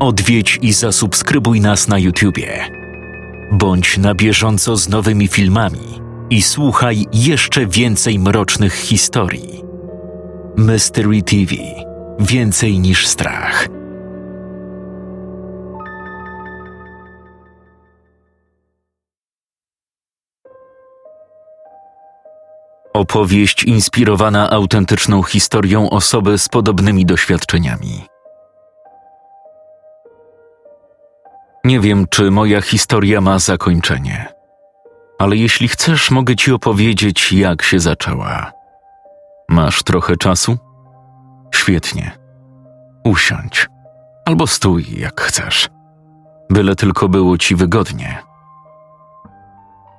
Odwiedź i zasubskrybuj nas na YouTubie. Bądź na bieżąco z nowymi filmami i słuchaj jeszcze więcej mrocznych historii. Mystery TV Więcej niż strach. Opowieść inspirowana autentyczną historią osoby z podobnymi doświadczeniami. Nie wiem, czy moja historia ma zakończenie, ale jeśli chcesz, mogę ci opowiedzieć, jak się zaczęła. Masz trochę czasu? Świetnie. Usiądź albo stój, jak chcesz. Byle tylko było ci wygodnie.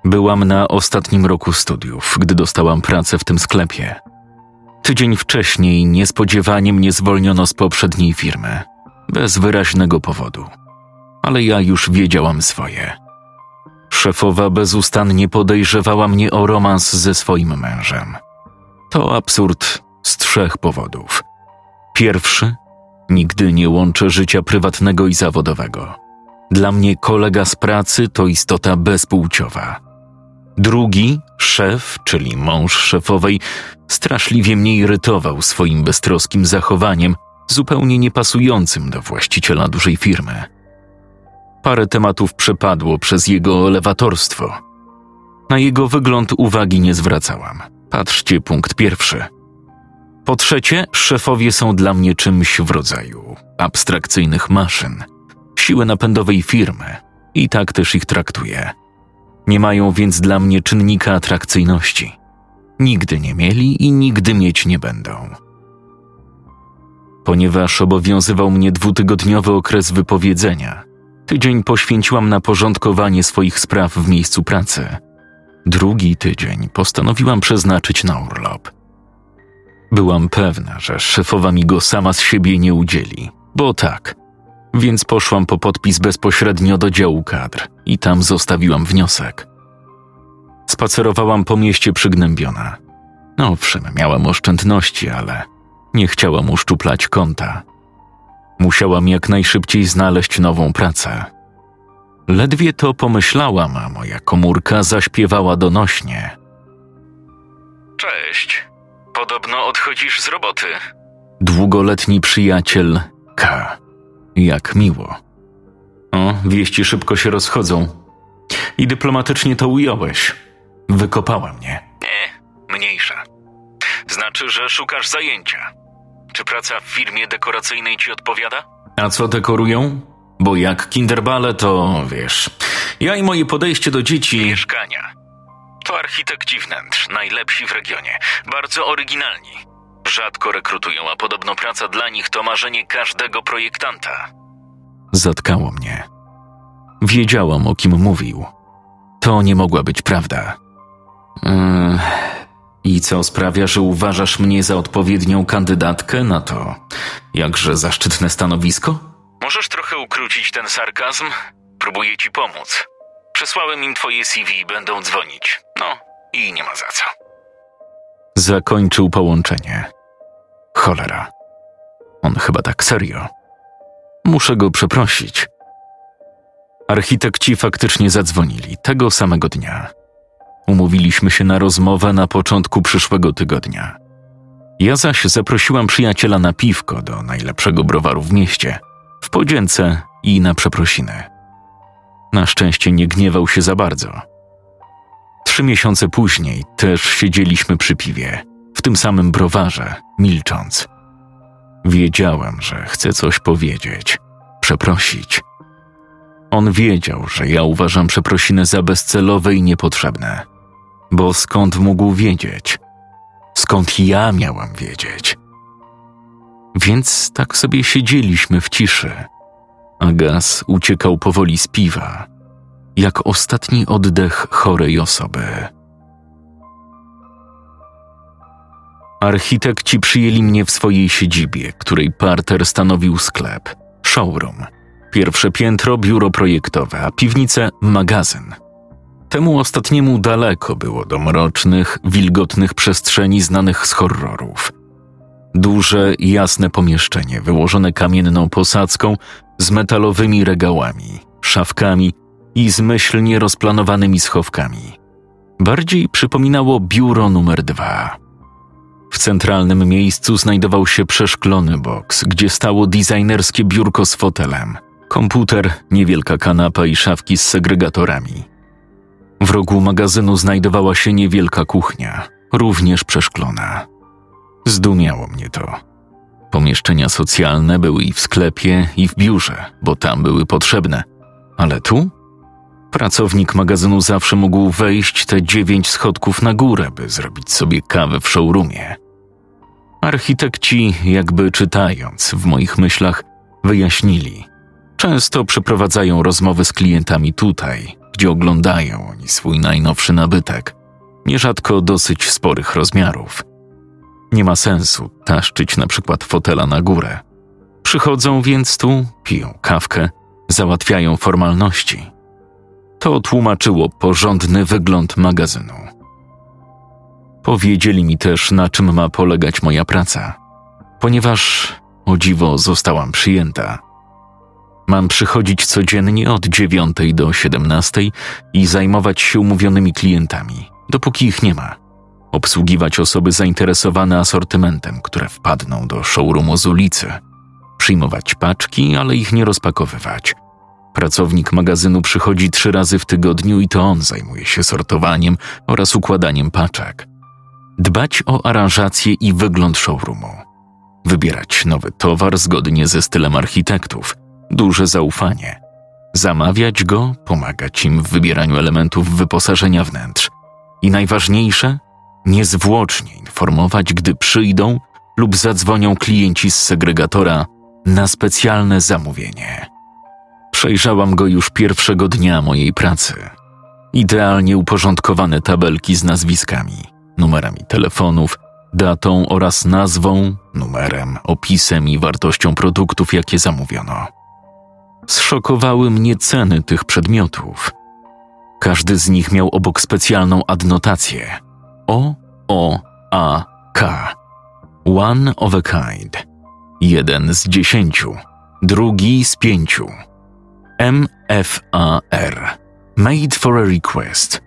Byłam na ostatnim roku studiów, gdy dostałam pracę w tym sklepie. Tydzień wcześniej niespodziewanie mnie zwolniono z poprzedniej firmy, bez wyraźnego powodu. Ale ja już wiedziałam swoje. Szefowa bezustannie podejrzewała mnie o romans ze swoim mężem. To absurd z trzech powodów. Pierwszy, nigdy nie łączę życia prywatnego i zawodowego. Dla mnie kolega z pracy to istota bezpłciowa. Drugi, szef, czyli mąż szefowej, straszliwie mnie irytował swoim beztroskim zachowaniem, zupełnie niepasującym do właściciela dużej firmy. Parę tematów przepadło przez jego elewatorstwo. Na jego wygląd uwagi nie zwracałam. Patrzcie punkt pierwszy. Po trzecie, szefowie są dla mnie czymś w rodzaju abstrakcyjnych maszyn, siły napędowej firmy i tak też ich traktuję. Nie mają więc dla mnie czynnika atrakcyjności. Nigdy nie mieli i nigdy mieć nie będą. Ponieważ obowiązywał mnie dwutygodniowy okres wypowiedzenia, tydzień poświęciłam na porządkowanie swoich spraw w miejscu pracy. Drugi tydzień postanowiłam przeznaczyć na urlop. Byłam pewna, że szefowa mi go sama z siebie nie udzieli, bo tak. Więc poszłam po podpis bezpośrednio do działu kadr i tam zostawiłam wniosek. Spacerowałam po mieście przygnębiona. Owszem, miałam oszczędności, ale nie chciałam uszczuplać konta. Musiałam jak najszybciej znaleźć nową pracę. Ledwie to pomyślałam, a moja komórka zaśpiewała donośnie. Cześć. Podobno odchodzisz z roboty. Długoletni przyjaciel K. Jak miło. O, wieści szybko się rozchodzą. I dyplomatycznie to ująłeś. Wykopała mnie. Nie, mniejsza. Znaczy, że szukasz zajęcia. Czy praca w firmie dekoracyjnej ci odpowiada? A co dekorują? Bo jak kinderbale, to wiesz. Ja i moje podejście do dzieci. Mieszkania. To architekci wnętrz, najlepsi w regionie, bardzo oryginalni. Rzadko rekrutują, a podobno praca dla nich to marzenie każdego projektanta. Zatkało mnie. Wiedziałam, o kim mówił. To nie mogła być prawda. Yy, I co sprawia, że uważasz mnie za odpowiednią kandydatkę na to jakże zaszczytne stanowisko? Możesz trochę ukrócić ten sarkazm? Próbuję ci pomóc. Przesłałem im twoje CV i będą dzwonić. No i nie ma za co. Zakończył połączenie. Cholera. On chyba tak serio. Muszę go przeprosić. Architekci faktycznie zadzwonili tego samego dnia. Umówiliśmy się na rozmowę na początku przyszłego tygodnia. Ja zaś zaprosiłam przyjaciela na piwko do najlepszego browaru w mieście, w podzięce i na przeprosiny. Na szczęście nie gniewał się za bardzo. Trzy miesiące później też siedzieliśmy przy piwie, w tym samym browarze, milcząc. Wiedziałem, że chce coś powiedzieć, przeprosić. On wiedział, że ja uważam przeprosiny za bezcelowe i niepotrzebne. Bo skąd mógł wiedzieć? Skąd ja miałam wiedzieć? Więc tak sobie siedzieliśmy w ciszy, a gaz uciekał powoli z piwa, jak ostatni oddech chorej osoby. Architekci przyjęli mnie w swojej siedzibie, której parter stanowił sklep, showroom. Pierwsze piętro biuro projektowe, a piwnice magazyn. Temu ostatniemu daleko było do mrocznych, wilgotnych przestrzeni znanych z horrorów. Duże, jasne pomieszczenie wyłożone kamienną posadzką z metalowymi regałami, szafkami i zmyślnie rozplanowanymi schowkami. Bardziej przypominało biuro numer dwa. W centralnym miejscu znajdował się przeszklony boks, gdzie stało designerskie biurko z fotelem, komputer, niewielka kanapa i szafki z segregatorami. W rogu magazynu znajdowała się niewielka kuchnia, również przeszklona. Zdumiało mnie to. Pomieszczenia socjalne były i w sklepie, i w biurze, bo tam były potrzebne. Ale tu? Pracownik magazynu zawsze mógł wejść te dziewięć schodków na górę, by zrobić sobie kawę w showroomie. Architekci, jakby czytając w moich myślach, wyjaśnili. Często przeprowadzają rozmowy z klientami tutaj, gdzie oglądają oni swój najnowszy nabytek, nierzadko dosyć sporych rozmiarów. Nie ma sensu taszczyć na przykład fotela na górę. Przychodzą więc tu, piją kawkę, załatwiają formalności. To tłumaczyło porządny wygląd magazynu. Powiedzieli mi też, na czym ma polegać moja praca, ponieważ o dziwo zostałam przyjęta. Mam przychodzić codziennie od 9 do 17 i zajmować się umówionymi klientami, dopóki ich nie ma. Obsługiwać osoby zainteresowane asortymentem, które wpadną do showroomu z ulicy. Przyjmować paczki, ale ich nie rozpakowywać. Pracownik magazynu przychodzi trzy razy w tygodniu i to on zajmuje się sortowaniem oraz układaniem paczek. Dbać o aranżację i wygląd showroomu. Wybierać nowy towar zgodnie ze stylem architektów – duże zaufanie. Zamawiać go, pomagać im w wybieraniu elementów wyposażenia wnętrz. I najważniejsze, niezwłocznie informować, gdy przyjdą lub zadzwonią klienci z segregatora na specjalne zamówienie. Przejrzałam go już pierwszego dnia mojej pracy. Idealnie uporządkowane tabelki z nazwiskami, numerami telefonów, datą oraz nazwą, numerem, opisem i wartością produktów, jakie zamówiono. Zszokowały mnie ceny tych przedmiotów. Każdy z nich miał obok specjalną adnotację O, O, A, K. One of a kind. Jeden z dziesięciu. Drugi z pięciu. M, F, A, R. Made for a request.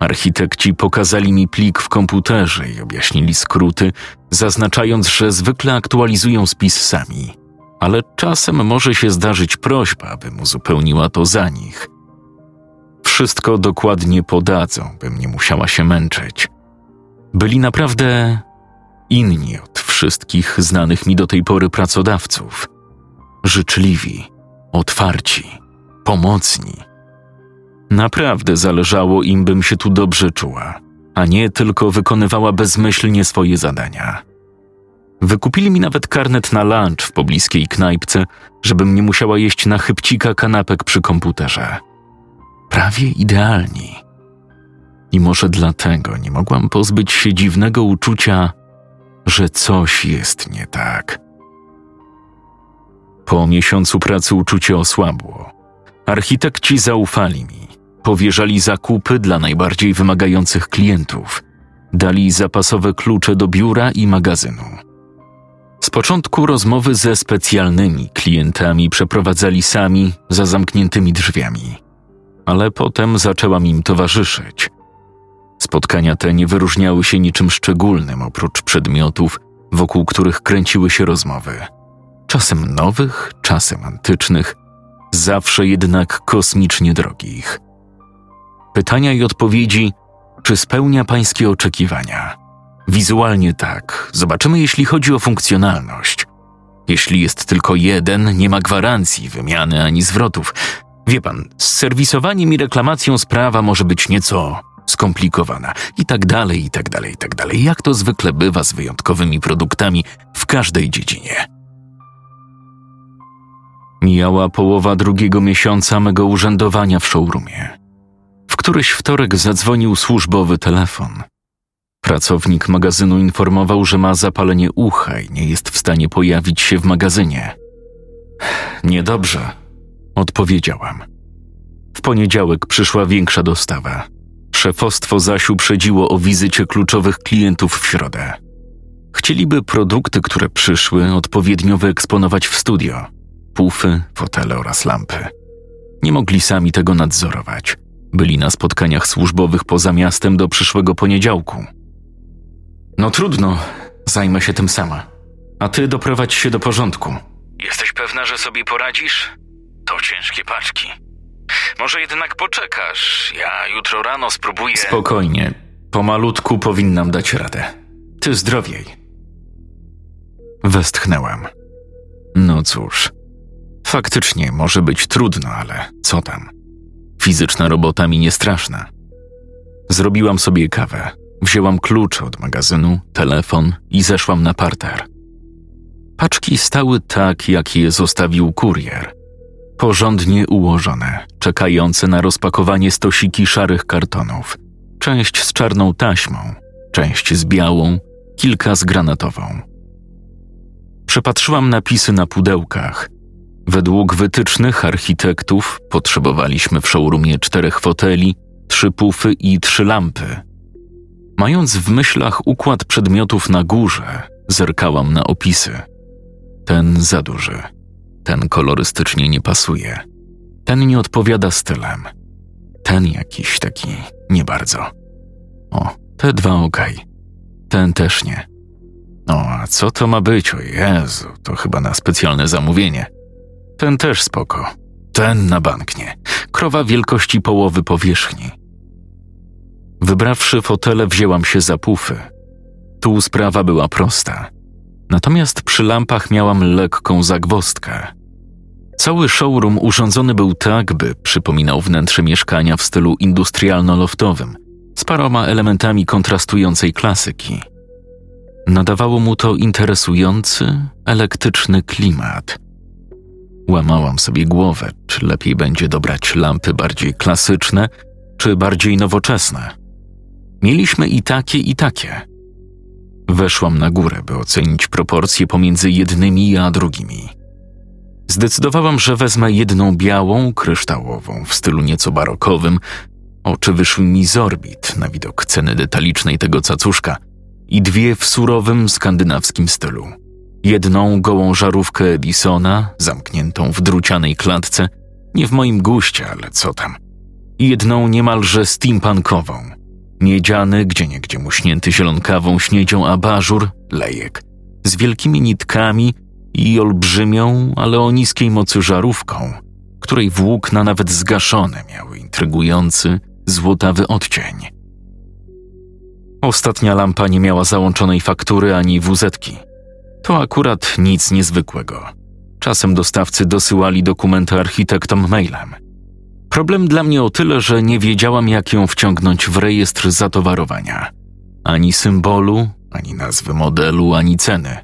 Architekci pokazali mi plik w komputerze i objaśnili skróty, zaznaczając, że zwykle aktualizują spis sami ale czasem może się zdarzyć prośba, abym uzupełniła to za nich. Wszystko dokładnie podadzą, bym nie musiała się męczyć. Byli naprawdę inni od wszystkich znanych mi do tej pory pracodawców. Życzliwi, otwarci, pomocni. Naprawdę zależało im, bym się tu dobrze czuła, a nie tylko wykonywała bezmyślnie swoje zadania. Wykupili mi nawet karnet na lunch w pobliskiej knajpce, żebym nie musiała jeść na chybcika kanapek przy komputerze. Prawie idealni. I może dlatego nie mogłam pozbyć się dziwnego uczucia, że coś jest nie tak. Po miesiącu pracy uczucie osłabło. Architekci zaufali mi, powierzali zakupy dla najbardziej wymagających klientów, dali zapasowe klucze do biura i magazynu. Z początku rozmowy ze specjalnymi klientami przeprowadzali sami za zamkniętymi drzwiami, ale potem zaczęłam im towarzyszyć. Spotkania te nie wyróżniały się niczym szczególnym oprócz przedmiotów, wokół których kręciły się rozmowy. Czasem nowych, czasem antycznych, zawsze jednak kosmicznie drogich. Pytania i odpowiedzi, czy spełnia pańskie oczekiwania? Wizualnie tak. Zobaczymy, jeśli chodzi o funkcjonalność. Jeśli jest tylko jeden, nie ma gwarancji, wymiany ani zwrotów. Wie pan, z serwisowaniem i reklamacją sprawa może być nieco skomplikowana. I tak dalej, i tak dalej, i tak dalej. Jak to zwykle bywa z wyjątkowymi produktami w każdej dziedzinie. Mijała połowa drugiego miesiąca mego urzędowania w showroomie. W któryś wtorek zadzwonił służbowy telefon. Pracownik magazynu informował, że ma zapalenie ucha i nie jest w stanie pojawić się w magazynie. Niedobrze, odpowiedziałam. W poniedziałek przyszła większa dostawa. Szefostwo zaś uprzedziło o wizycie kluczowych klientów w środę. Chcieliby produkty, które przyszły, odpowiednio wyeksponować w studio. pufy, fotele oraz lampy. Nie mogli sami tego nadzorować. Byli na spotkaniach służbowych poza miastem do przyszłego poniedziałku. No trudno, zajmę się tym sama. A ty doprowadź się do porządku. Jesteś pewna, że sobie poradzisz? To ciężkie paczki. Może jednak poczekasz. Ja jutro rano spróbuję. Spokojnie, pomalutku powinnam dać radę. Ty zdrowiej. Westchnęłam. No cóż, faktycznie może być trudno, ale co tam? Fizyczna robota mi nie straszna. Zrobiłam sobie kawę, wzięłam klucz od magazynu, telefon i zeszłam na parter. Paczki stały tak, jak je zostawił kurier. Porządnie ułożone, czekające na rozpakowanie stosiki szarych kartonów. Część z czarną taśmą, część z białą, kilka z granatową. Przepatrzyłam napisy na pudełkach. Według wytycznych architektów potrzebowaliśmy w showroomie czterech foteli, trzy pufy i trzy lampy. Mając w myślach układ przedmiotów na górze, zerkałam na opisy. Ten za duży, ten kolorystycznie nie pasuje, ten nie odpowiada stylem, ten jakiś taki nie bardzo. O, te dwa okej, ten też nie. No, a co to ma być? O Jezu, to chyba na specjalne zamówienie. Ten też spoko. Ten na bank nie. Krowa wielkości połowy powierzchni. Wybrawszy fotele, wzięłam się za pufy. Tu sprawa była prosta. Natomiast przy lampach miałam lekką zagwostkę. Cały showroom urządzony był tak, by przypominał wnętrze mieszkania w stylu industrialno-loftowym, z paroma elementami kontrastującej klasyki. Nadawało mu to interesujący, elektryczny klimat. Łamałam sobie głowę, czy lepiej będzie dobrać lampy bardziej klasyczne, czy bardziej nowoczesne. Mieliśmy i takie, i takie. Weszłam na górę, by ocenić proporcje pomiędzy jednymi a drugimi. Zdecydowałam, że wezmę jedną białą, kryształową, w stylu nieco barokowym. Oczy wyszły mi z orbit na widok ceny detalicznej tego cacuszka i dwie w surowym, skandynawskim stylu. Jedną gołą żarówkę Edisona, zamkniętą w drucianej klatce, nie w moim guście, ale co tam. I jedną niemalże steampunkową – Miedziany, gdzieniegdzie muśnięty zielonkawą śniedzią abażur, lejek, z wielkimi nitkami i olbrzymią, ale o niskiej mocy żarówką, której włókna nawet zgaszone miały intrygujący, złotawy odcień. Ostatnia lampa nie miała załączonej faktury ani wuzetki. To akurat nic niezwykłego. Czasem dostawcy dosyłali dokumenty architektom mailem – Problem dla mnie o tyle, że nie wiedziałam, jak ją wciągnąć w rejestr zatowarowania. Ani symbolu, ani nazwy modelu, ani ceny.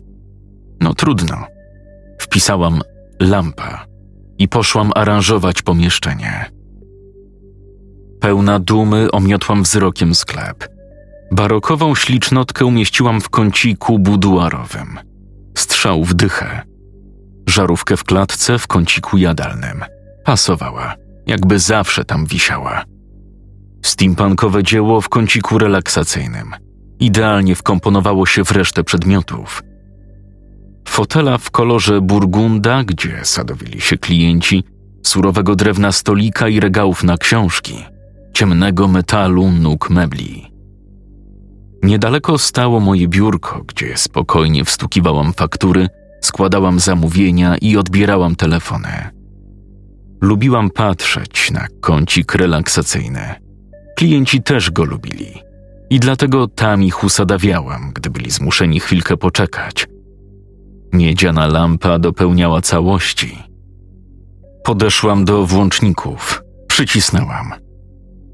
No trudno. Wpisałam lampa i poszłam aranżować pomieszczenie. Pełna dumy omiotłam wzrokiem sklep. Barokową ślicznotkę umieściłam w kąciku buduarowym. Strzał w dychę. Żarówkę w klatce w kąciku jadalnym. Pasowała jakby zawsze tam wisiała. Steampunkowe dzieło w kąciku relaksacyjnym. Idealnie wkomponowało się w resztę przedmiotów. Fotela w kolorze burgunda, gdzie sadowili się klienci, surowego drewna stolika i regałów na książki, ciemnego metalu nóg mebli. Niedaleko stało moje biurko, gdzie spokojnie wstukiwałam faktury, składałam zamówienia i odbierałam telefony. Lubiłam patrzeć na kącik relaksacyjny. Klienci też go lubili. I dlatego tam ich usadawiałam, gdy byli zmuszeni chwilkę poczekać. Miedziana lampa dopełniała całości. Podeszłam do włączników, przycisnęłam.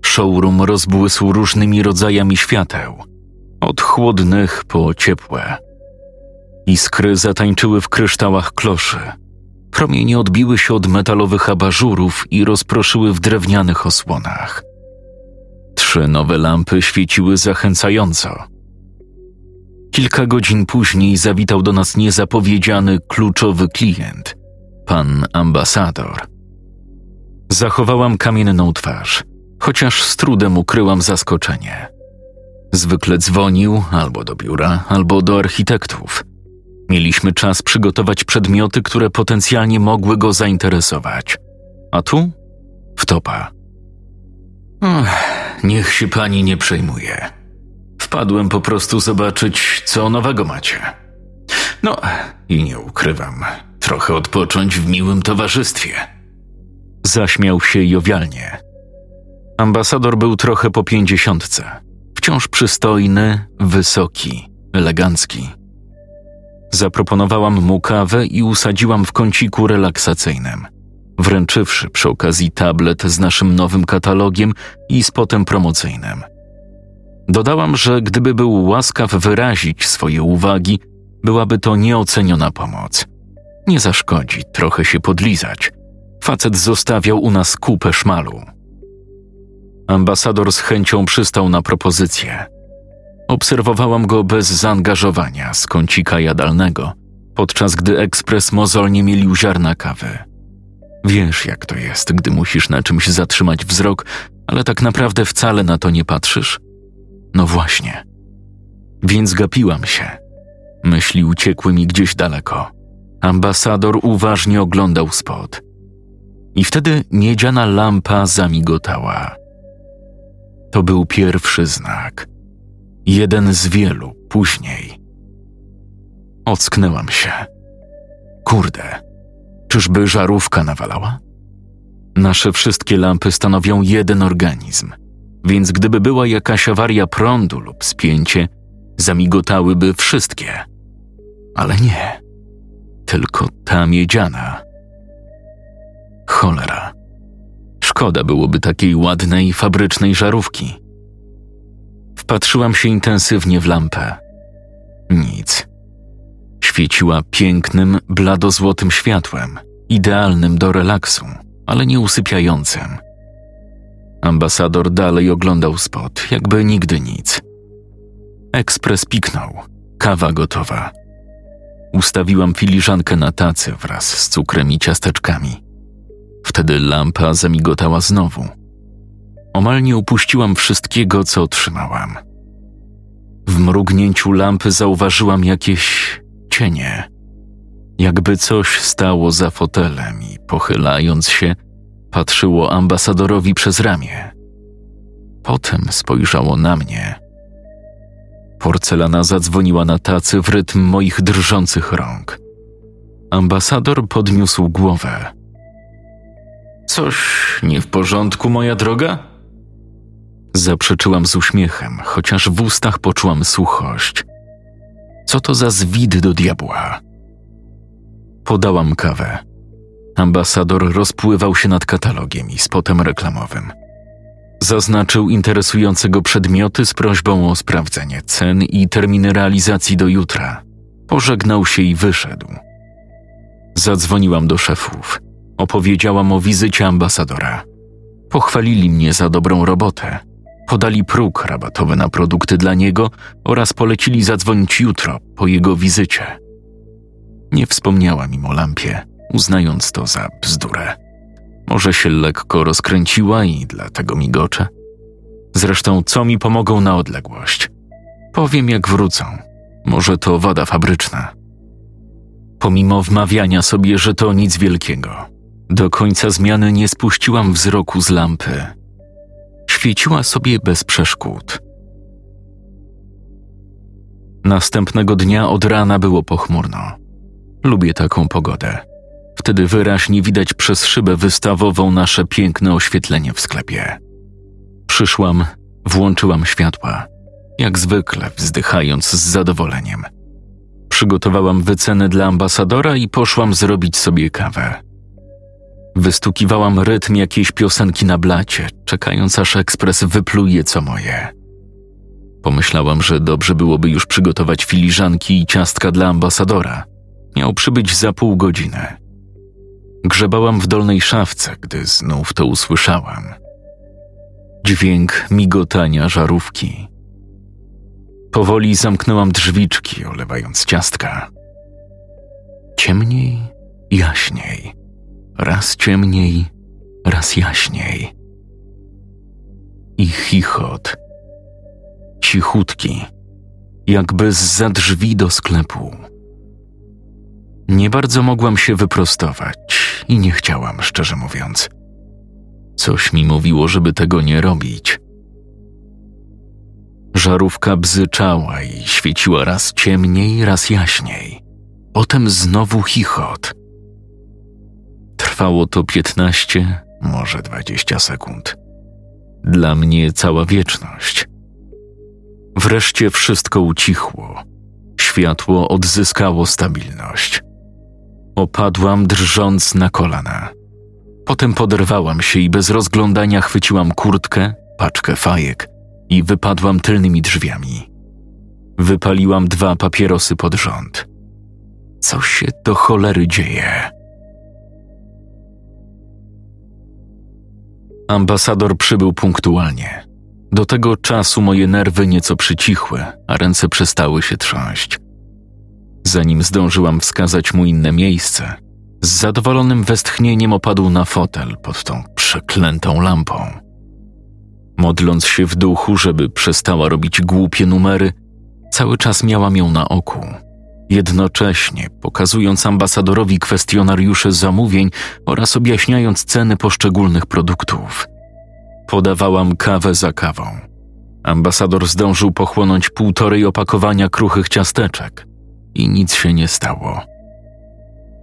Showroom rozbłysł różnymi rodzajami świateł, od chłodnych po ciepłe. Iskry zatańczyły w kryształach kloszy – Promienie odbiły się od metalowych abażurów i rozproszyły w drewnianych osłonach. Trzy nowe lampy świeciły zachęcająco. Kilka godzin później zawitał do nas niezapowiedziany kluczowy klient, pan ambasador. Zachowałam kamienną twarz, chociaż z trudem ukryłam zaskoczenie. Zwykle dzwonił albo do biura, albo do architektów – Mieliśmy czas przygotować przedmioty, które potencjalnie mogły go zainteresować. A tu? Wtopa. Ach, niech się pani nie przejmuje. Wpadłem po prostu zobaczyć, co nowego macie. No i nie ukrywam, trochę odpocząć w miłym towarzystwie. Zaśmiał się jowialnie. Ambasador był trochę po pięćdziesiątce. Wciąż przystojny, wysoki, elegancki. Zaproponowałam mu kawę i usadziłam w kąciku relaksacyjnym, wręczywszy przy okazji tablet z naszym nowym katalogiem i spotem promocyjnym. Dodałam, że gdyby był łaskaw wyrazić swoje uwagi, byłaby to nieoceniona pomoc. Nie zaszkodzi trochę się podlizać. Facet zostawiał u nas kupę szmalu. Ambasador z chęcią przystał na propozycję. Obserwowałam go bez zaangażowania z kącika jadalnego, podczas gdy ekspres mozolnie mielił ziarna kawy. Wiesz, jak to jest, gdy musisz na czymś zatrzymać wzrok, ale tak naprawdę wcale na to nie patrzysz? No właśnie. Więc gapiłam się. Myśli uciekły mi gdzieś daleko. Ambasador uważnie oglądał spod. I wtedy miedziana lampa zamigotała. To był pierwszy znak. Jeden z wielu później. Ocknęłam się. Kurde, czyżby żarówka nawalała? Nasze wszystkie lampy stanowią jeden organizm, więc gdyby była jakaś awaria prądu lub spięcie, zamigotałyby wszystkie. Ale nie, tylko ta miedziana. Cholera. Szkoda byłoby takiej ładnej, fabrycznej żarówki. Wpatrzyłam się intensywnie w lampę. Nic. Świeciła pięknym, bladozłotym światłem, idealnym do relaksu, ale nie usypiającym. Ambasador dalej oglądał spot, jakby nigdy nic. Ekspres piknął. Kawa gotowa. Ustawiłam filiżankę na tacy wraz z cukrem i ciasteczkami. Wtedy lampa zamigotała znowu. Omal nie upuściłam wszystkiego, co otrzymałam. W mrugnięciu lampy zauważyłam jakieś cienie. Jakby coś stało za fotelem i pochylając się, patrzyło ambasadorowi przez ramię. Potem spojrzało na mnie. Porcelana zadzwoniła na tacy w rytm moich drżących rąk. Ambasador podniósł głowę. Coś nie w porządku, moja droga? Zaprzeczyłam z uśmiechem, chociaż w ustach poczułam suchość. Co to za zwid do diabła? Podałam kawę. Ambasador rozpływał się nad katalogiem i spotem reklamowym. Zaznaczył interesujące go przedmioty z prośbą o sprawdzenie cen i terminy realizacji do jutra. Pożegnał się i wyszedł. Zadzwoniłam do szefów. Opowiedziałam o wizycie ambasadora. Pochwalili mnie za dobrą robotę. Podali próg rabatowy na produkty dla niego oraz polecili zadzwonić jutro po jego wizycie. Nie wspomniałam im o lampie, uznając to za bzdurę. Może się lekko rozkręciła i dlatego migocze. Zresztą, co mi pomogą na odległość? Powiem, jak wrócą. Może to wada fabryczna. Pomimo wmawiania sobie, że to nic wielkiego, do końca zmiany nie spuściłam wzroku z lampy. Świeciła sobie bez przeszkód. Następnego dnia od rana było pochmurno. Lubię taką pogodę. Wtedy wyraźnie widać przez szybę wystawową nasze piękne oświetlenie w sklepie. Przyszłam, włączyłam światła, jak zwykle wzdychając z zadowoleniem. Przygotowałam wyceny dla ambasadora i poszłam zrobić sobie kawę. Wystukiwałam rytm jakiejś piosenki na blacie, czekając aż ekspres wypluje co moje. Pomyślałam, że dobrze byłoby już przygotować filiżanki i ciastka dla ambasadora. Miał przybyć za pół godziny. Grzebałam w dolnej szafce, gdy znów to usłyszałam. Dźwięk migotania żarówki. Powoli zamknęłam drzwiczki, olewając ciastka. Ciemniej, jaśniej. Raz ciemniej, raz jaśniej. I chichot. Cichutki, jakby z za drzwi do sklepu. Nie bardzo mogłam się wyprostować i nie chciałam, szczerze mówiąc. Coś mi mówiło, żeby tego nie robić. Żarówka bzyczała i świeciła raz ciemniej, raz jaśniej. Potem znowu chichot. Trwało to piętnaście, może dwadzieścia sekund. Dla mnie cała wieczność. Wreszcie wszystko ucichło. Światło odzyskało stabilność. Opadłam drżąc na kolana. Potem poderwałam się i bez rozglądania chwyciłam kurtkę, paczkę fajek i wypadłam tylnymi drzwiami. Wypaliłam dwa papierosy pod rząd. Co się do cholery dzieje? Ambasador przybył punktualnie. Do tego czasu moje nerwy nieco przycichły, a ręce przestały się trząść. Zanim zdążyłam wskazać mu inne miejsce, z zadowolonym westchnieniem opadł na fotel pod tą przeklętą lampą. Modląc się w duchu, żeby przestała robić głupie numery, cały czas miałam ją na oku, jednocześnie pokazując ambasadorowi kwestionariusze zamówień oraz objaśniając ceny poszczególnych produktów. Podawałam kawę za kawą. Ambasador zdążył pochłonąć półtorej opakowania kruchych ciasteczek i nic się nie stało.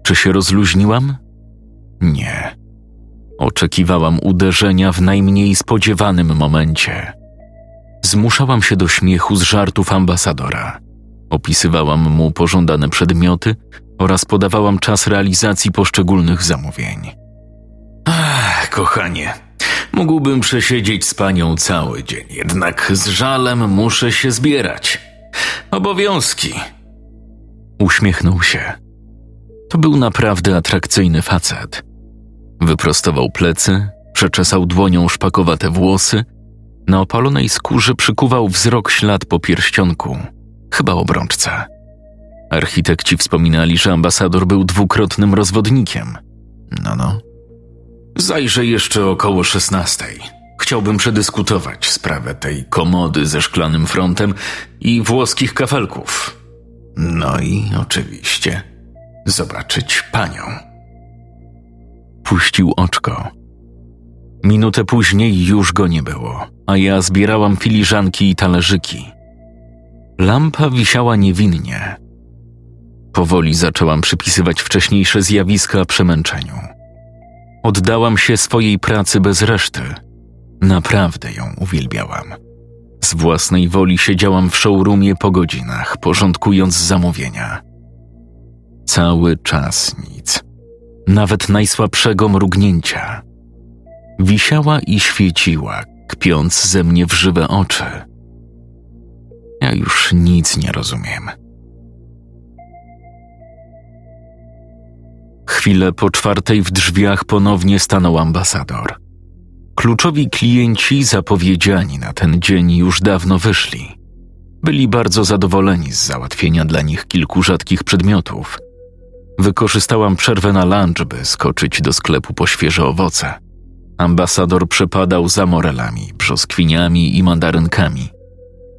Czy się rozluźniłam? Nie. Oczekiwałam uderzenia w najmniej spodziewanym momencie. Zmuszałam się do śmiechu z żartów ambasadora. Opisywałam mu pożądane przedmioty oraz podawałam czas realizacji poszczególnych zamówień. Ach, kochanie, mógłbym przesiedzieć z panią cały dzień, jednak z żalem muszę się zbierać. Obowiązki. Uśmiechnął się. To był naprawdę atrakcyjny facet. Wyprostował plecy, przeczesał dłonią szpakowate włosy, na opalonej skórze przykuwał wzrok ślad po pierścionku, chyba obrączce. Architekci wspominali, że ambasador był dwukrotnym rozwodnikiem. No, no. Zajrzę jeszcze około szesnastej. Chciałbym przedyskutować sprawę tej komody ze szklanym frontem i włoskich kafelków. No i oczywiście zobaczyć panią. Puścił oczko. Minutę później już go nie było, a ja zbierałam filiżanki i talerzyki. Lampa wisiała niewinnie. Powoli zaczęłam przypisywać wcześniejsze zjawiska przemęczeniu. Oddałam się swojej pracy bez reszty. Naprawdę ją uwielbiałam. Z własnej woli siedziałam w showroomie po godzinach, porządkując zamówienia. Cały czas nic. Nawet najsłabszego mrugnięcia. Wisiała i świeciła, kpiąc ze mnie w żywe oczy. Ja już nic nie rozumiem. Chwilę po czwartej w drzwiach ponownie stanął ambasador. Kluczowi klienci zapowiedziani na ten dzień już dawno wyszli. Byli bardzo zadowoleni z załatwienia dla nich kilku rzadkich przedmiotów. Wykorzystałam przerwę na lunch, by skoczyć do sklepu po świeże owoce. Ambasador przepadał za morelami, brzoskwiniami i mandarynkami.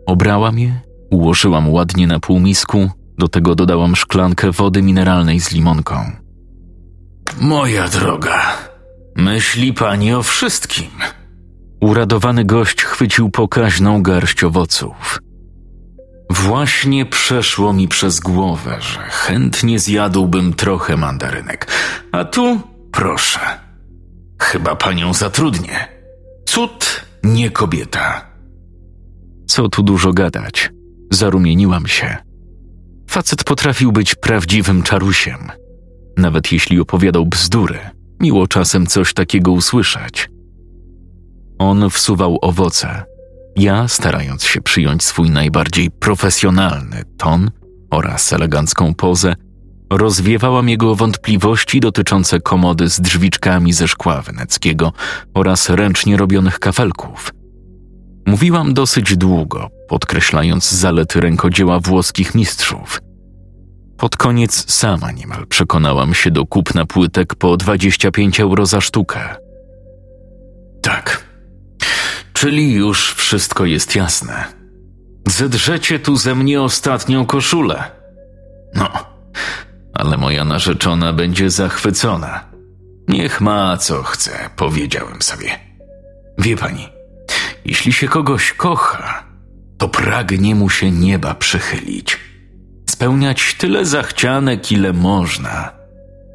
Obrałam je, ułożyłam ładnie na półmisku, do tego dodałam szklankę wody mineralnej z limonką. Moja droga, myśli pani o wszystkim. Uradowany gość chwycił pokaźną garść owoców. Właśnie przeszło mi przez głowę, że chętnie zjadłbym trochę mandarynek. A tu proszę. Chyba panią zatrudnię. Cud, nie kobieta. Co tu dużo gadać? Zarumieniłam się. Facet potrafił być prawdziwym czarusiem. Nawet jeśli opowiadał bzdury, miło czasem coś takiego usłyszeć. On wsuwał owoce. Ja, starając się przyjąć swój najbardziej profesjonalny ton oraz elegancką pozę, rozwiewałam jego wątpliwości dotyczące komody z drzwiczkami ze szkła weneckiego oraz ręcznie robionych kafelków. Mówiłam dosyć długo, podkreślając zalety rękodzieła włoskich mistrzów. Pod koniec sama niemal przekonałam się do kupna płytek po 25 euro za sztukę. Tak, czyli już wszystko jest jasne. Zedrzecie tu ze mnie ostatnią koszulę. No, ale moja narzeczona będzie zachwycona. Niech ma co chce, powiedziałem sobie. Wie pani, jeśli się kogoś kocha, to pragnie mu się nieba przychylić. Spełniać tyle zachcianek, ile można,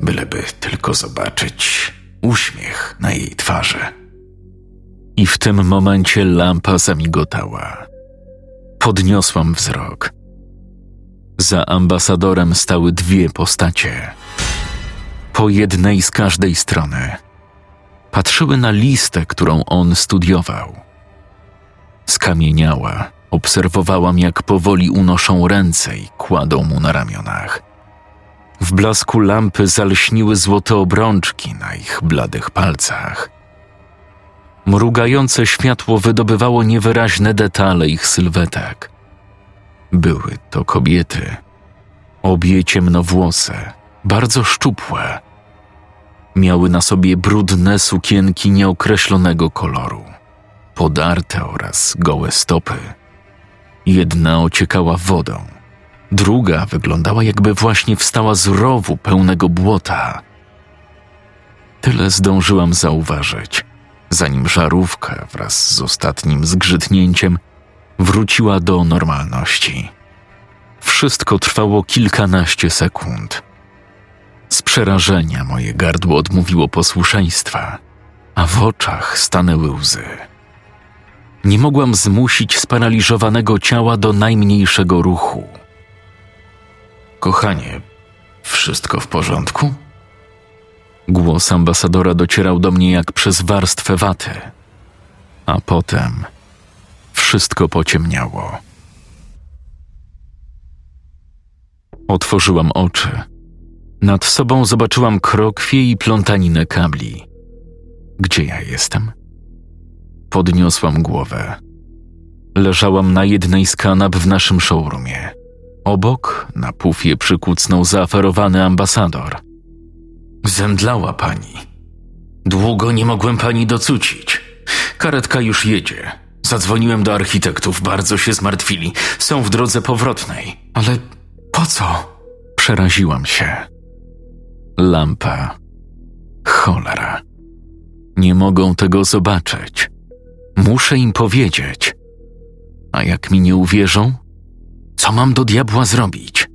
byleby tylko zobaczyć uśmiech na jej twarzy. I w tym momencie lampa zamigotała. Podniosłam wzrok. Za ambasadorem stały dwie postacie. Po jednej z każdej strony. Patrzyły na listę, którą on studiował. Skamieniała, obserwowałam, jak powoli unoszą ręce i kładą mu na ramionach. W blasku lampy zalśniły złote obrączki na ich bladych palcach. Mrugające światło wydobywało niewyraźne detale ich sylwetek. Były to kobiety. Obie ciemnowłose, bardzo szczupłe. Miały na sobie brudne sukienki nieokreślonego koloru, podarte oraz gołe stopy. Jedna ociekała wodą, druga wyglądała jakby właśnie wstała z rowu pełnego błota. Tyle zdążyłam zauważyć, zanim żarówka wraz z ostatnim zgrzytnięciem wróciła do normalności. Wszystko trwało kilkanaście sekund. Z przerażenia moje gardło odmówiło posłuszeństwa, a w oczach stanęły łzy. Nie mogłam zmusić sparaliżowanego ciała do najmniejszego ruchu. Kochanie, wszystko w porządku? Głos ambasadora docierał do mnie jak przez warstwę waty, a potem wszystko pociemniało. Otworzyłam oczy. Nad sobą zobaczyłam krokwie i plątaninę kabli. Gdzie ja jestem? Podniosłam głowę. Leżałam na jednej z kanap w naszym showroomie. Obok, na pufie, przykucnął zaaferowany ambasador. Zemdlała pani. Długo nie mogłem pani docucić. Karetka już jedzie. Zadzwoniłem do architektów, bardzo się zmartwili. Są w drodze powrotnej. Ale po co? Przeraziłam się. Lampa. Cholera. Nie mogą tego zobaczyć. Muszę im powiedzieć. A jak mi nie uwierzą? Co mam do diabła zrobić?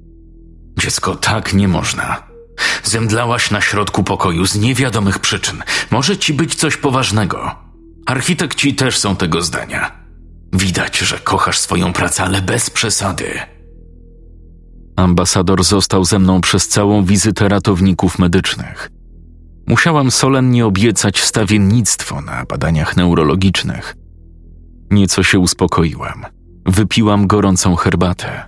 Dziecko, tak nie można. Zemdlałaś na środku pokoju z niewiadomych przyczyn. Może ci być coś poważnego. Architekci też są tego zdania. Widać, że kochasz swoją pracę, ale bez przesady. Ambasador został ze mną przez całą wizytę ratowników medycznych. Musiałam solennie obiecać stawiennictwo na badaniach neurologicznych. Nieco się uspokoiłam. Wypiłam gorącą herbatę.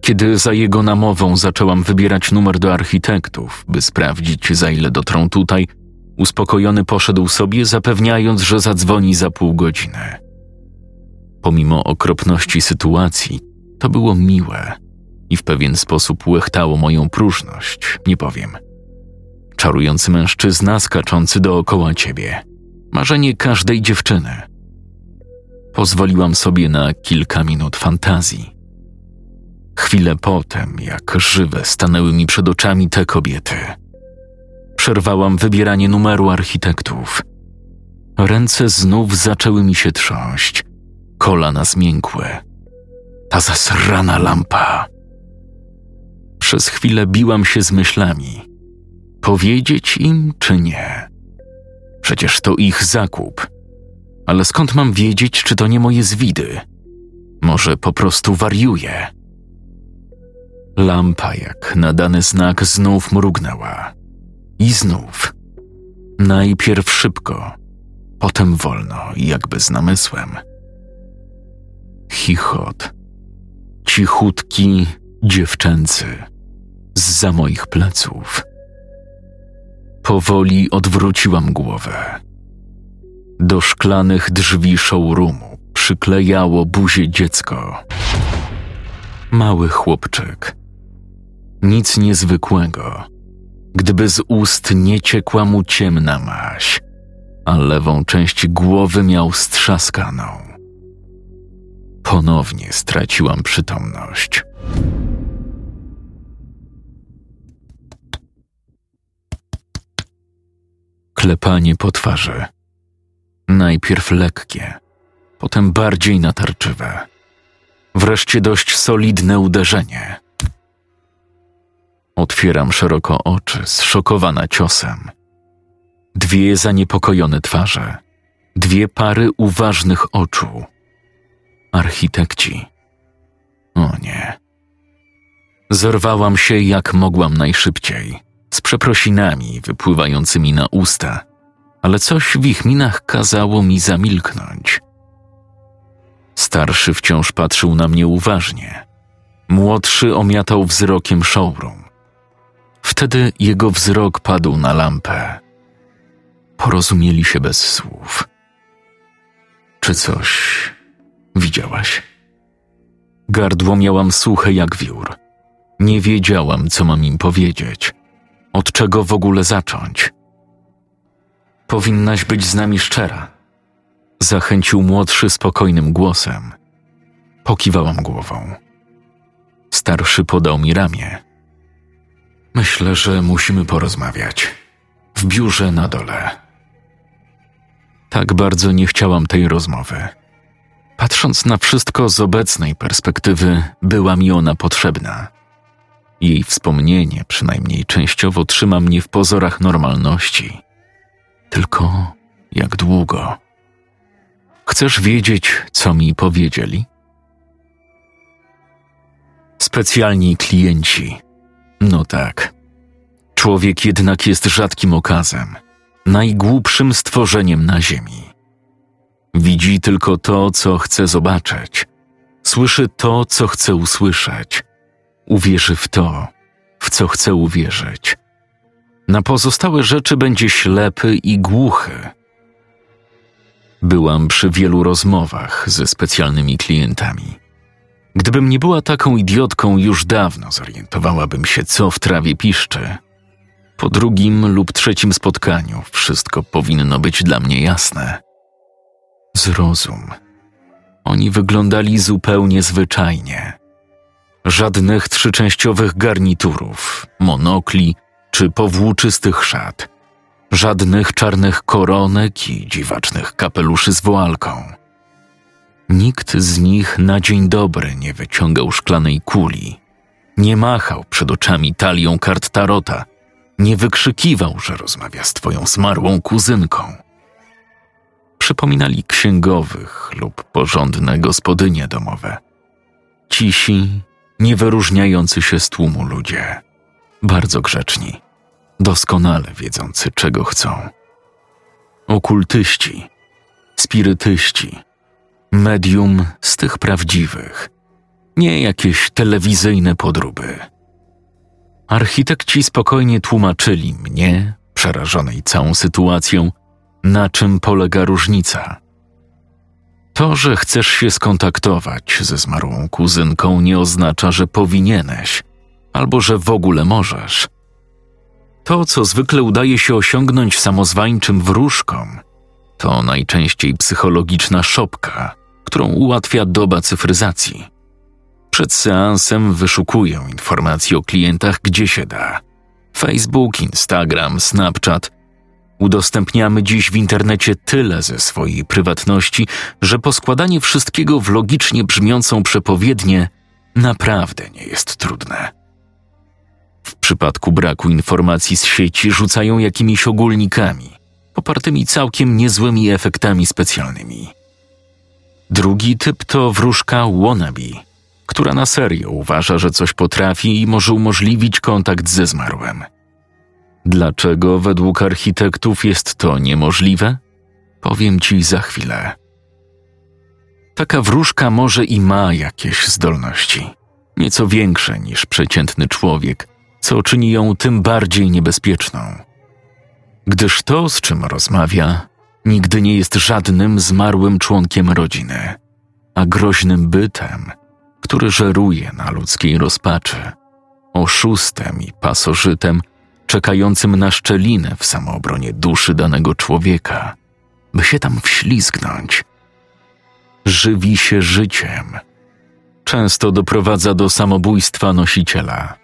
Kiedy za jego namową zaczęłam wybierać numer do architektów, by sprawdzić, za ile dotrą tutaj, uspokojony poszedł sobie, zapewniając, że zadzwoni za pół godziny. Pomimo okropności sytuacji, to było miłe i w pewien sposób łechtało moją próżność, nie powiem. Czarujący mężczyzna skaczący dookoła ciebie. Marzenie każdej dziewczyny. Pozwoliłam sobie na kilka minut fantazji. Chwilę potem, jak żywe, stanęły mi przed oczami te kobiety. Przerwałam wybieranie numeru architektów. Ręce znów zaczęły mi się trząść, kolana zmiękły. Ta zasrana lampa. Przez chwilę biłam się z myślami. Powiedzieć im czy nie? Przecież to ich zakup. Ale skąd mam wiedzieć, czy to nie moje zwidy? Może po prostu wariuję? Lampa, jak nadany znak, znów mrugnęła. I znów. Najpierw szybko, potem wolno, jakby z namysłem. Chichot. Cichutki, dziewczęcy. Zza moich pleców. Powoli odwróciłam głowę. Do szklanych drzwi showroomu przyklejało buzię dziecko. Mały chłopczyk. Nic niezwykłego, gdyby z ust nie ciekła mu ciemna maś, a lewą część głowy miał strzaskaną. Ponownie straciłam przytomność. Klepanie po twarzy. Najpierw lekkie, potem bardziej natarczywe. Wreszcie dość solidne uderzenie. Otwieram szeroko oczy, zszokowana ciosem. Dwie zaniepokojone twarze, dwie pary uważnych oczu. Architekci. O nie. Zerwałam się jak mogłam najszybciej, z przeprosinami wypływającymi na usta, ale coś w ich minach kazało mi zamilknąć. Starszy wciąż patrzył na mnie uważnie. Młodszy omiatał wzrokiem showroom. Wtedy jego wzrok padł na lampę. Porozumieli się bez słów. Czy coś widziałaś? Gardło miałam suche jak wiór. Nie wiedziałam, co mam im powiedzieć. Od czego w ogóle zacząć? Powinnaś być z nami szczera. Zachęcił młodszy spokojnym głosem. Pokiwałam głową. Starszy podał mi ramię. Myślę, że musimy porozmawiać. W biurze na dole. Tak bardzo nie chciałam tej rozmowy. Patrząc na wszystko z obecnej perspektywy, była mi ona potrzebna. Jej wspomnienie, przynajmniej częściowo, trzyma mnie w pozorach normalności. Tylko jak długo? Chcesz wiedzieć, co mi powiedzieli? Specjalni klienci. No tak. Człowiek jednak jest rzadkim okazem, najgłupszym stworzeniem na Ziemi. Widzi tylko to, co chce zobaczyć, słyszy to, co chce usłyszeć, uwierzy w to, w co chce uwierzyć. Na pozostałe rzeczy będzie ślepy i głuchy. Byłam przy wielu rozmowach ze specjalnymi klientami. Gdybym nie była taką idiotką, już dawno zorientowałabym się, co w trawie piszczy. Po drugim lub trzecim spotkaniu wszystko powinno być dla mnie jasne. Zrozum. Oni wyglądali zupełnie zwyczajnie. Żadnych trzyczęściowych garniturów, monokli czy powłóczystych szat. Żadnych czarnych koronek i dziwacznych kapeluszy z woalką. Nikt z nich na dzień dobry nie wyciągał szklanej kuli, nie machał przed oczami talią kart tarota, nie wykrzykiwał, że rozmawia z twoją zmarłą kuzynką. Przypominali księgowych lub porządne gospodynie domowe. Cisi, nie wyróżniający się z tłumu ludzie, bardzo grzeczni, doskonale wiedzący, czego chcą. Okultyści, spirytyści, medium z tych prawdziwych, nie jakieś telewizyjne podróby. Architekci spokojnie tłumaczyli mnie, przerażonej całą sytuacją, na czym polega różnica. To, że chcesz się skontaktować ze zmarłą kuzynką, nie oznacza, że powinieneś, albo że w ogóle możesz. To, co zwykle udaje się osiągnąć samozwańczym wróżkom, to najczęściej psychologiczna szopka, którą ułatwia doba cyfryzacji. Przed seansem wyszukuję informacji o klientach gdzie się da. Facebook, Instagram, Snapchat. Udostępniamy dziś w internecie tyle ze swojej prywatności, że poskładanie wszystkiego w logicznie brzmiącą przepowiednię naprawdę nie jest trudne. W przypadku braku informacji z sieci rzucają jakimiś ogólnikami, popartymi całkiem niezłymi efektami specjalnymi. Drugi typ to wróżka wannabe, która na serio uważa, że coś potrafi i może umożliwić kontakt ze zmarłym. Dlaczego według architektów jest to niemożliwe? Powiem ci za chwilę. Taka wróżka może i ma jakieś zdolności, nieco większe niż przeciętny człowiek, co czyni ją tym bardziej niebezpieczną. Gdyż to, z czym rozmawia, nigdy nie jest żadnym zmarłym członkiem rodziny, a groźnym bytem, który żeruje na ludzkiej rozpaczy, oszustem i pasożytem czekającym na szczelinę w samoobronie duszy danego człowieka, by się tam wślizgnąć. Żywi się życiem. Często doprowadza do samobójstwa nosiciela.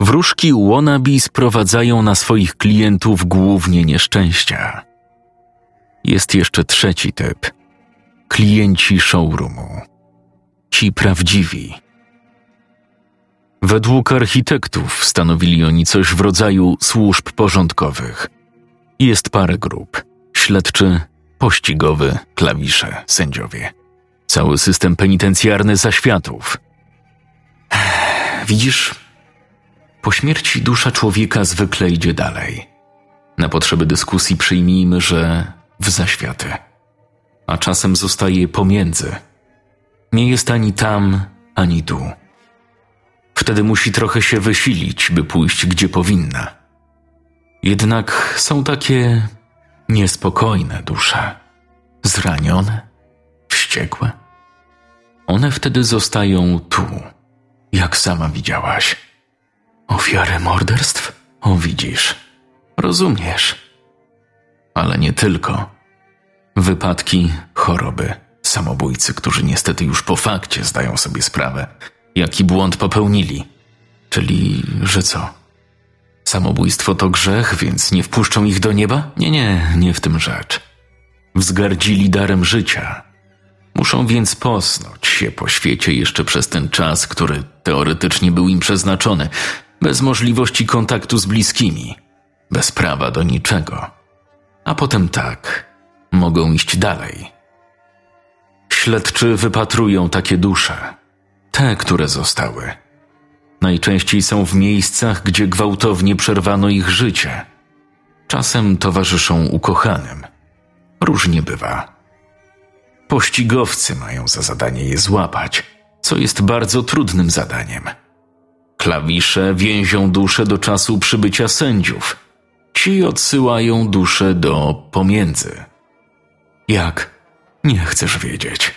Wróżki wannabe sprowadzają na swoich klientów głównie nieszczęścia. Jest jeszcze trzeci typ. Klienci showroomu. Ci prawdziwi. Według architektów stanowili oni coś w rodzaju służb porządkowych. Jest parę grup: śledczy, pościgowy, klawisze, sędziowie. Cały system penitencjarny zaświatów. Widzisz, po śmierci dusza człowieka zwykle idzie dalej. Na potrzeby dyskusji przyjmijmy, że w zaświaty, a czasem zostaje pomiędzy. Nie jest ani tam, ani tu. Wtedy musi trochę się wysilić, by pójść gdzie powinna. Jednak są takie niespokojne dusze, zranione, wściekłe. One wtedy zostają tu, jak sama widziałaś. Ofiary morderstw? O, widzisz, rozumiesz. Ale nie tylko. Wypadki, choroby, samobójcy, którzy niestety już po fakcie zdają sobie sprawę, jaki błąd popełnili. Czyli, że co? Samobójstwo to grzech, więc nie wpuszczą ich do nieba? Nie, nie, nie w tym rzecz. Wzgardzili darem życia. Muszą więc posnąć się po świecie jeszcze przez ten czas, który teoretycznie był im przeznaczony, bez możliwości kontaktu z bliskimi, bez prawa do niczego. A potem tak, mogą iść dalej. Śledczy wypatrują takie dusze, te, które zostały. Najczęściej są w miejscach, gdzie gwałtownie przerwano ich życie. Czasem towarzyszą ukochanym. Różnie bywa. Pościgowcy mają za zadanie je złapać, co jest bardzo trudnym zadaniem. Klawisze więzią duszę do czasu przybycia sędziów. Ci odsyłają duszę do pomiędzy. Jak? Nie chcesz wiedzieć.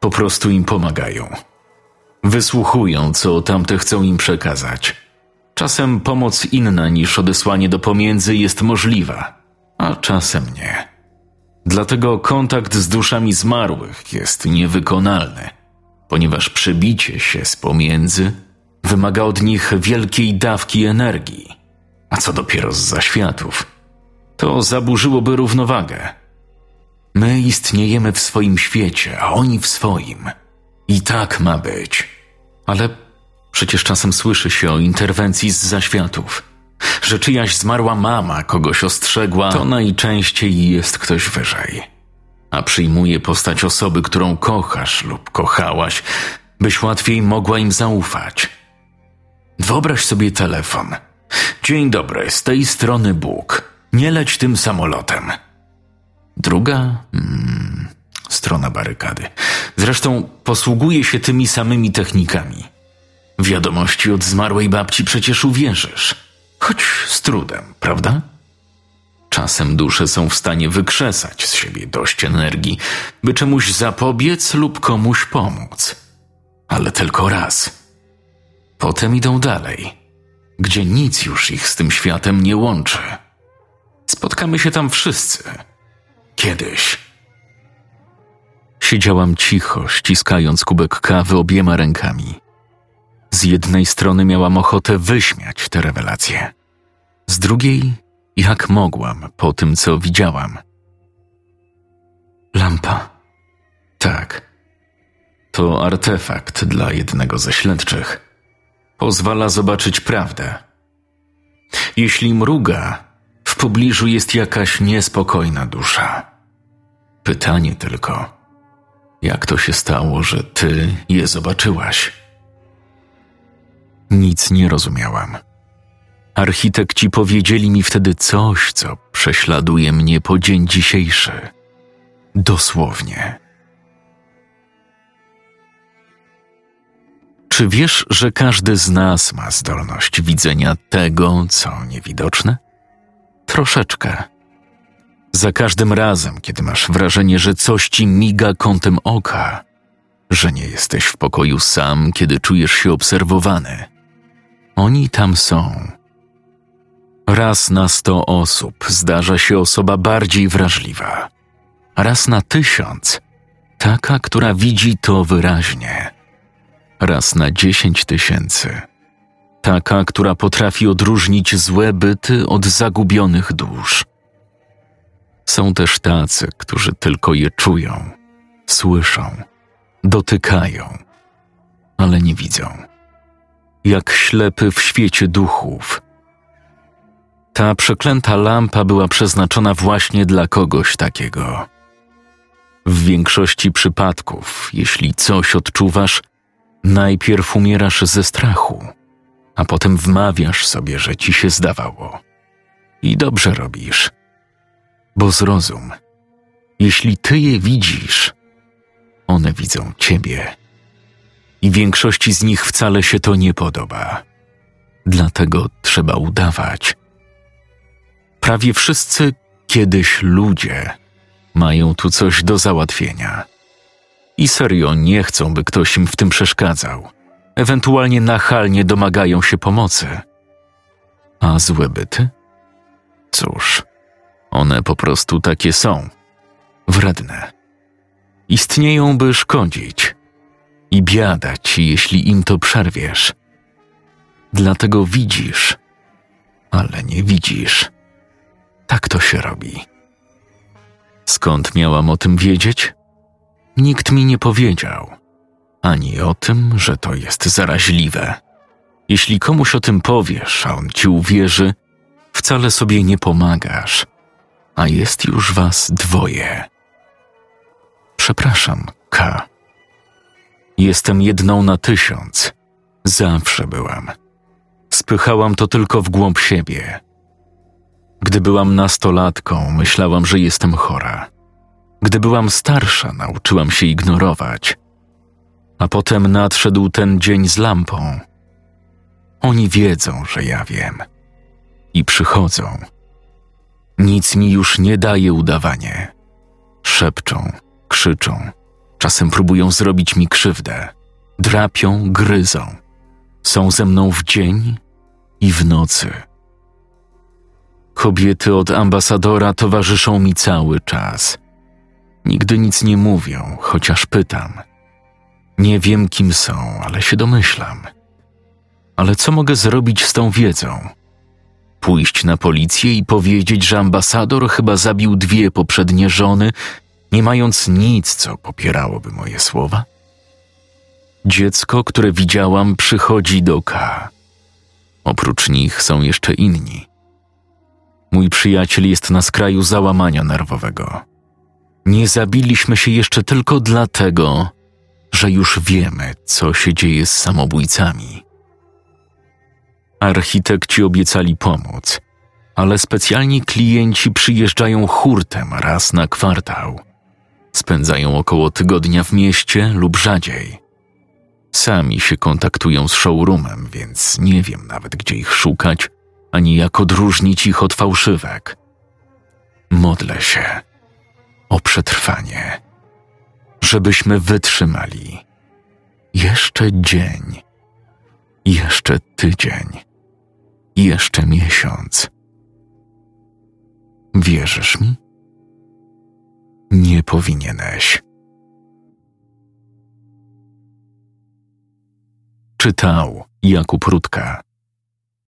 Po prostu im pomagają. Wysłuchują, co tamte chcą im przekazać. Czasem pomoc inna niż odesłanie do pomiędzy jest możliwa, a czasem nie. Dlatego kontakt z duszami zmarłych jest niewykonalny, ponieważ przebicie się z pomiędzy wymaga od nich wielkiej dawki energii. A co dopiero z zaświatów? To zaburzyłoby równowagę. My istniejemy w swoim świecie, a oni w swoim. I tak ma być. Ale przecież czasem słyszy się o interwencji z zaświatów. Że czyjaś zmarła mama kogoś ostrzegła, to najczęściej jest ktoś wyżej. A przyjmuje postać osoby, którą kochasz lub kochałaś, byś łatwiej mogła im zaufać. Wyobraź sobie telefon. Dzień dobry, z tej strony Bóg. Nie leć tym samolotem. Druga hmm, strona barykady. Zresztą posługuje się tymi samymi technikami. Wiadomości od zmarłej babci przecież uwierzysz. Choć z trudem, prawda? Czasem dusze są w stanie wykrzesać z siebie dość energii, by czemuś zapobiec lub komuś pomóc. Ale tylko raz. Potem idą dalej, gdzie nic już ich z tym światem nie łączy. Spotkamy się tam wszyscy. Kiedyś. Siedziałam cicho, ściskając kubek kawy obiema rękami. Z jednej strony miałam ochotę wyśmiać te rewelacje, z drugiej, jak mogłam po tym, co widziałam. Lampa. Tak. To artefakt dla jednego ze śledczych. Pozwala zobaczyć prawdę. Jeśli mruga, w pobliżu jest jakaś niespokojna dusza. Pytanie tylko, jak to się stało, że ty je zobaczyłaś? Nic nie rozumiałam. Architekci powiedzieli mi wtedy coś, co prześladuje mnie po dzień dzisiejszy. Dosłownie. Czy wiesz, że każdy z nas ma zdolność widzenia tego, co niewidoczne? Troszeczkę. Za każdym razem, kiedy masz wrażenie, że coś ci miga kątem oka, że nie jesteś w pokoju sam, kiedy czujesz się obserwowany. Oni tam są. Raz na sto osób zdarza się osoba bardziej wrażliwa. Raz na tysiąc taka, która widzi to wyraźnie. Raz na dziesięć tysięcy Taka, która potrafi odróżnić złe byty od zagubionych dusz. Są też tacy, którzy tylko je czują, słyszą, dotykają, ale nie widzą. Jak ślepy w świecie duchów. Ta przeklęta lampa była przeznaczona właśnie dla kogoś takiego. W większości przypadków, jeśli coś odczuwasz, najpierw umierasz ze strachu, a potem wmawiasz sobie, że ci się zdawało. I dobrze robisz. Bo zrozum, jeśli ty je widzisz, one widzą ciebie. I większości z nich wcale się to nie podoba. Dlatego trzeba udawać. Prawie wszyscy kiedyś ludzie mają tu coś do załatwienia. I serio nie chcą, by ktoś im w tym przeszkadzał. Ewentualnie nachalnie domagają się pomocy. A złe byty? One po prostu takie są. Wredne. Istnieją, by szkodzić. I biada ci, jeśli im to przerwiesz. Dlatego widzisz, ale nie widzisz. Tak to się robi. Skąd miałam o tym wiedzieć? Nikt mi nie powiedział. Ani o tym, że to jest zaraźliwe. Jeśli komuś o tym powiesz, a on ci uwierzy, wcale sobie nie pomagasz, a jest już was dwoje. Przepraszam, K. Jestem jedną na tysiąc. Zawsze byłam. Spychałam to tylko w głąb siebie. Gdy byłam nastolatką, myślałam, że jestem chora. Gdy byłam starsza, nauczyłam się ignorować. A potem nadszedł ten dzień z lampą. Oni wiedzą, że ja wiem. I przychodzą. Nic mi już nie daje udawanie. Szepczą, krzyczą, czasem próbują zrobić mi krzywdę. Drapią, gryzą. Są ze mną w dzień i w nocy. Kobiety od ambasadora towarzyszą mi cały czas. Nigdy nic nie mówią, chociaż pytam. Nie wiem, kim są, ale się domyślam. Ale co mogę zrobić z tą wiedzą? Pójść na policję i powiedzieć, że ambasador chyba zabił dwie poprzednie żony, nie mając nic, co popierałoby moje słowa? Dziecko, które widziałam, przychodzi do K. Oprócz nich są jeszcze inni. Mój przyjaciel jest na skraju załamania nerwowego. Nie zabiliśmy się jeszcze tylko dlatego, że już wiemy, co się dzieje z samobójcami. Architekci obiecali pomóc, ale specjalni klienci przyjeżdżają hurtem raz na kwartał. Spędzają około tygodnia w mieście lub rzadziej. Sami się kontaktują z showroomem, więc nie wiem nawet, gdzie ich szukać, ani jak odróżnić ich od fałszywek. Modlę się o przetrwanie, żebyśmy wytrzymali jeszcze dzień, jeszcze tydzień, jeszcze miesiąc. Wierzysz mi? Nie powinieneś. Czytał Jakub Rutka.